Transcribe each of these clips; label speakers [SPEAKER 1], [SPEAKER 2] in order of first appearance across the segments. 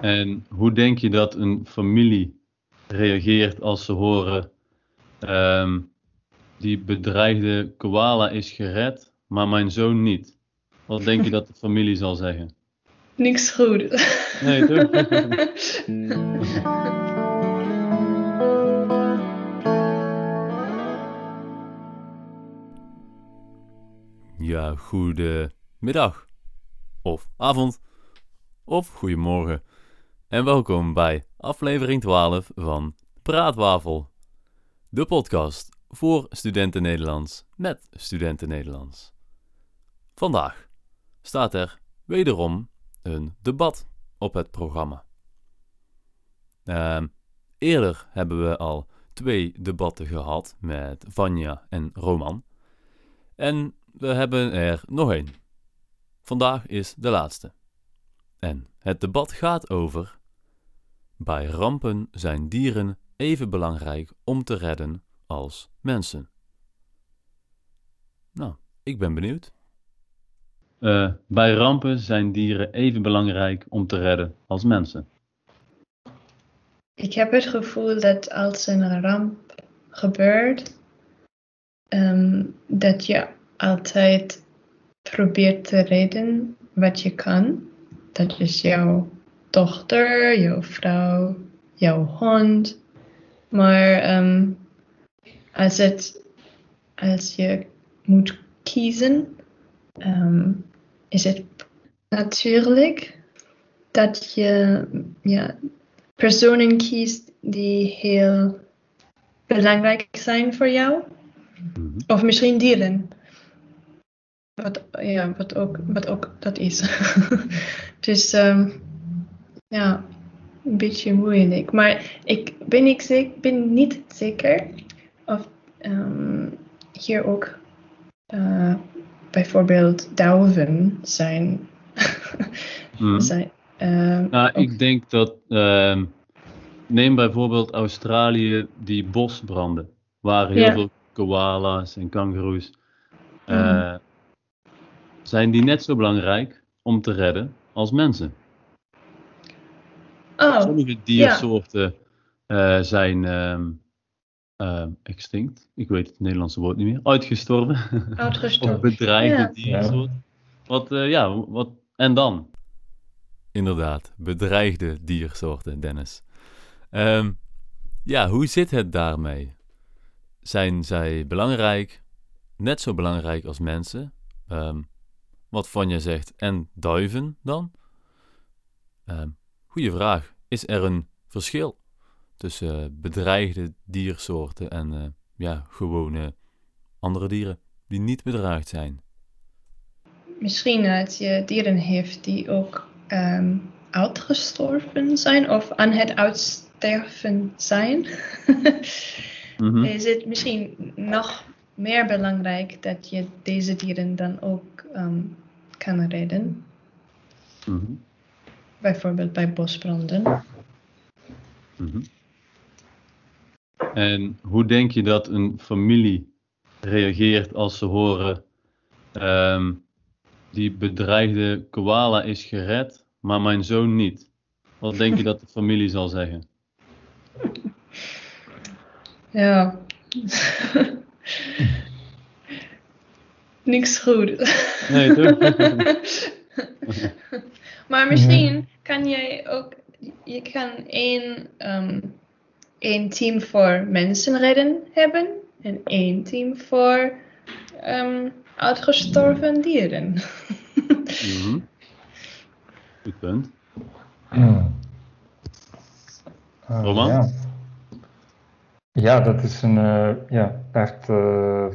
[SPEAKER 1] En hoe denk je dat een familie reageert als ze horen ehm, die bedreigde koala is gered, maar mijn zoon niet? Wat denk je dat de familie zal zeggen?
[SPEAKER 2] Niks goed.
[SPEAKER 1] Nee, toch? Ja, goedemiddag. Of avond. Of goedemorgen. En welkom bij aflevering 12 van Praatwafel. De podcast voor studenten Nederlands met studenten Nederlands. Vandaag staat er wederom een debat op het programma. Ehm, eerder hebben we al twee debatten gehad met Vanja en Roman. En we hebben er nog één. Vandaag is de laatste. En het debat gaat over: bij rampen zijn dieren even belangrijk om te redden als mensen. Nou, ik ben benieuwd. Uh, bij rampen zijn dieren even belangrijk om te redden als mensen.
[SPEAKER 2] Ik heb het gevoel dat als een ramp gebeurt, um, dat je altijd probeert te redden wat je kan. Dat is jouw dochter, jouw vrouw, jouw hond. Maar um, als, het, als je moet kiezen, um, is het natuurlijk dat je ja, personen kiest die heel belangrijk zijn voor jou. Mhm. Of misschien dieren. Wat, ja, wat, ook, wat ook dat is. dus um, ja, een beetje moeilijk. Maar ik ben, ik zeker, ben niet zeker of um, hier ook uh, bijvoorbeeld duiven zijn.
[SPEAKER 1] mm. zijn uh, nou, ik denk dat. Uh, neem bijvoorbeeld Australië, die bosbranden. Waar heel veel koala's en kangoeroes. Mm zijn die net zo belangrijk om te redden als mensen.
[SPEAKER 2] Oh,
[SPEAKER 1] Sommige diersoorten ja. uh, zijn um, uh, extinct. Ik weet het Nederlandse woord niet meer. Uitgestorven.
[SPEAKER 2] Uitgestorven.
[SPEAKER 1] of bedreigde ja. diersoorten. Wat, uh, ja, wat, en dan? Inderdaad, bedreigde diersoorten, Dennis. Um, ja, hoe zit het daarmee? Zijn zij belangrijk, net zo belangrijk als mensen? Um, wat Vanja zegt, en duiven dan? Uh, goeie vraag. Is er een verschil tussen bedreigde diersoorten en uh, ja, gewone andere dieren die niet bedreigd zijn?
[SPEAKER 2] Misschien dat je dieren heeft die ook um, uitgestorven zijn of aan het uitsterven zijn. mm -hmm. Is het misschien nog meer belangrijk dat je deze dieren dan ook um, kan redden. Mm -hmm. Bijvoorbeeld bij bosbranden.
[SPEAKER 1] Mm -hmm. En hoe denk je dat een familie reageert als ze horen um, die bedreigde koala is gered, maar mijn zoon niet? Wat denk je dat de familie zal zeggen?
[SPEAKER 2] Ja. niks goed.
[SPEAKER 1] Nee, toch?
[SPEAKER 2] maar misschien kan jij ook, je kan één, um, één team voor mensen redden hebben en één team voor um, uitgestorven dieren.
[SPEAKER 1] mm -hmm. Goed punt.
[SPEAKER 3] Mm. Uh,
[SPEAKER 1] Roman?
[SPEAKER 3] Ja. ja. dat is een uh, ja, echt uh,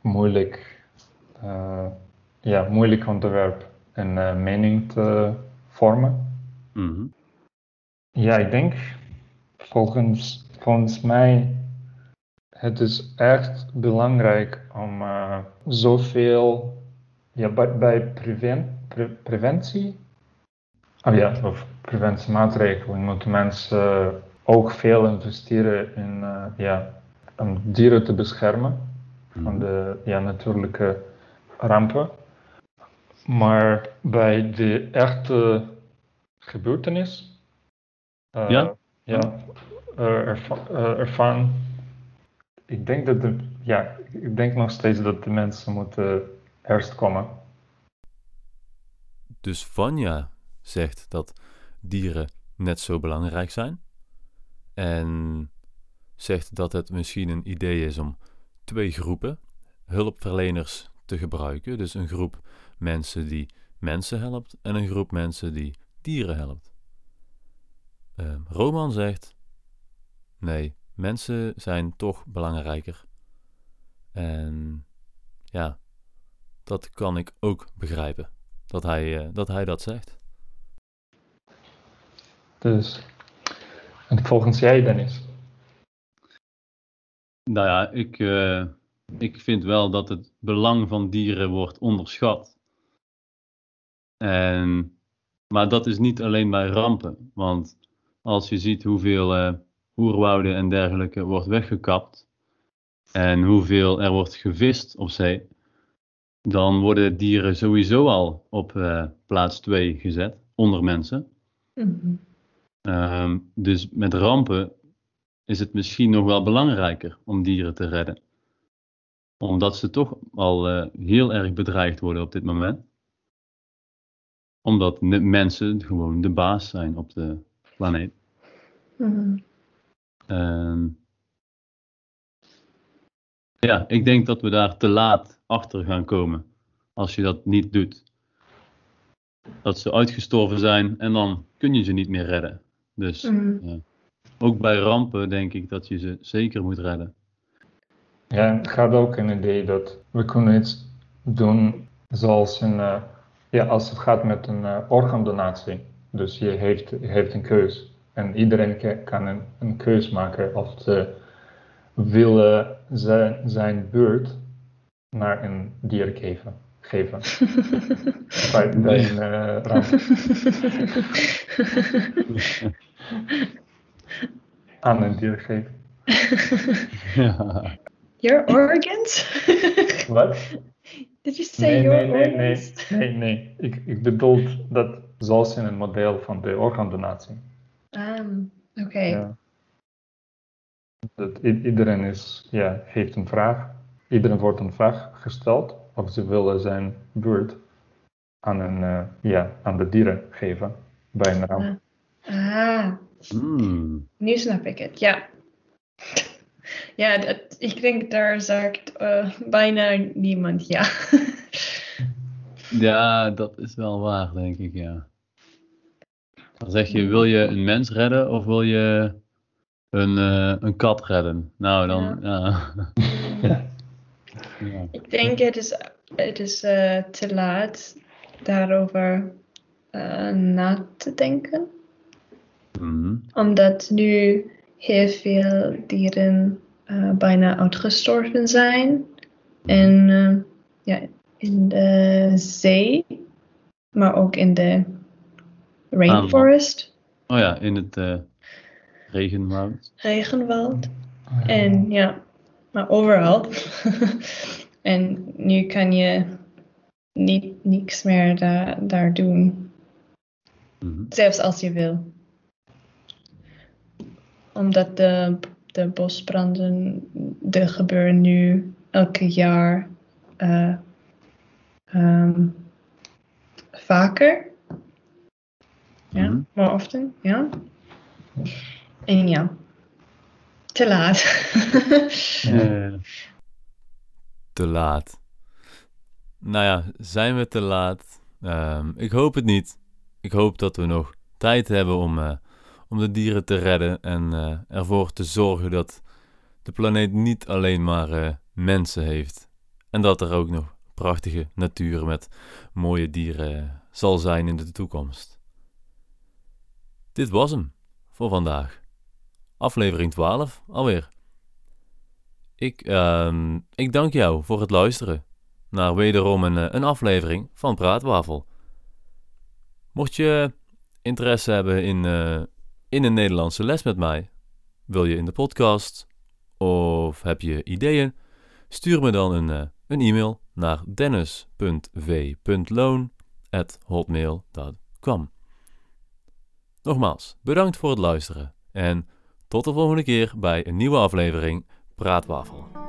[SPEAKER 3] moeilijk uh, ja, moeilijk onderwerp een uh, mening te vormen.
[SPEAKER 1] Mm -hmm.
[SPEAKER 3] Ja, ik denk volgens, volgens mij het is echt belangrijk om uh, zoveel ja, bij, bij preven, pre, preventie oh ja, of preventiemaatregelen moeten mensen ook veel investeren in ja, om dieren te beschermen van de ja, natuurlijke rampen. Maar bij de echte gebeurtenis.
[SPEAKER 1] ja?
[SPEAKER 3] Ja, ervan. Ik denk dat de, ja, ik denk nog steeds dat de mensen moeten eerst komen.
[SPEAKER 1] Dus Vanja zegt dat dieren net zo belangrijk zijn. En zegt dat het misschien een idee is om twee groepen hulpverleners te gebruiken. Dus een groep mensen die mensen helpt en een groep mensen die dieren helpt. Uh, Roman zegt: nee, mensen zijn toch belangrijker. En ja, dat kan ik ook begrijpen. Dat hij, uh, dat, hij dat zegt.
[SPEAKER 3] Dus, en volgens jij, Dennis?
[SPEAKER 1] Nou ja, ik, uh, ik vind wel dat het belang van dieren wordt onderschat. En, maar dat is niet alleen bij rampen. Want als je ziet hoeveel uh, oerwouden en dergelijke wordt weggekapt. En hoeveel er wordt gevist op zee. Dan worden dieren sowieso al op uh, plaats 2 gezet, onder mensen. Mm um, dus met rampen is het misschien nog wel belangrijker om dieren te redden. Omdat ze toch al uh, heel erg bedreigd worden op dit moment. Omdat mensen gewoon de baas zijn op de planeet. Mm -hmm. ja, ik denk dat we daar te laat achter gaan komen als je dat niet doet. Dat ze uitgestorven zijn en dan kun je ze niet meer redden. Dus mm ja. ook bij rampen denk ik dat je ze zeker moet redden.
[SPEAKER 3] Ja, het gaat ook een idee dat we kunnen iets doen zoals een, uh, ja, als het gaat met een uh, organdonatie. Dus je heeft, je heeft een keus. En iedereen kan een, een keus maken of ze willen zijn, zijn beurt naar een dier geven. geven. bij, bij een uh, ramp. Aan een dier geven.
[SPEAKER 2] Your organs?
[SPEAKER 3] Wat?
[SPEAKER 2] Nee,
[SPEAKER 3] nee? Nee, nee, nee. Ik, ik bedoel dat zoals in het model van de organdonatie.
[SPEAKER 2] Um, Oké. Okay. Ja.
[SPEAKER 3] Dat iedereen is, ja, heeft een vraag. Iedereen wordt een vraag gesteld of ze willen zijn beurt aan, een, uh, ja, aan de dieren geven bij een ramp.
[SPEAKER 2] Ah, mm. nu snap ik het, ja. Ja, dat, ik denk daar zegt uh, bijna niemand ja.
[SPEAKER 1] ja, dat is wel waar, denk ik, ja. Dan zeg je, wil je een mens redden of wil je een, uh, een kat redden? Nou, dan, ja. ja.
[SPEAKER 2] ja. Ik denk het is, het is uh, te laat daarover uh, na te denken. Mm Omdat nu heel veel dieren bijna uitgestorven zijn. En ja, in de zee, maar ook in de rainforest.
[SPEAKER 1] Oh ja, in het uh, regenwoud.
[SPEAKER 2] Regenwoud. En ja, maar overal. en nu kan je niet niks meer daar, daar doen. Mm Zelfs als je wil. Omdat de, de bosbranden, de gebeuren nu elke jaar uh, um, vaker. Ja, mm more often, ja. En ja, te laat.
[SPEAKER 1] te laat. Nou ja, zijn we te laat? Um, ik hoop het niet. Ik hoop dat we nog tijd hebben om, uh, om de dieren te redden en uh, ervoor te zorgen dat de planeet niet alleen maar uh, mensen heeft. En dat er ook nog prachtige natuur met mooie dieren zal zijn in de toekomst. Dit was hem voor vandaag. Aflevering 12 alweer. Ik, uh, ik dank jou voor het luisteren naar wederom een, eh, een aflevering van Praatwafel. Mocht je interesse hebben in, in een Nederlandse les met mij, wil je in de podcast of heb je ideeën, stuur me dan een, uh, een e-mail naar dennis.v.loon.hotmail.com. Nogmaals, bedankt voor het luisteren en tot de volgende keer bij een nieuwe aflevering Praatwafel.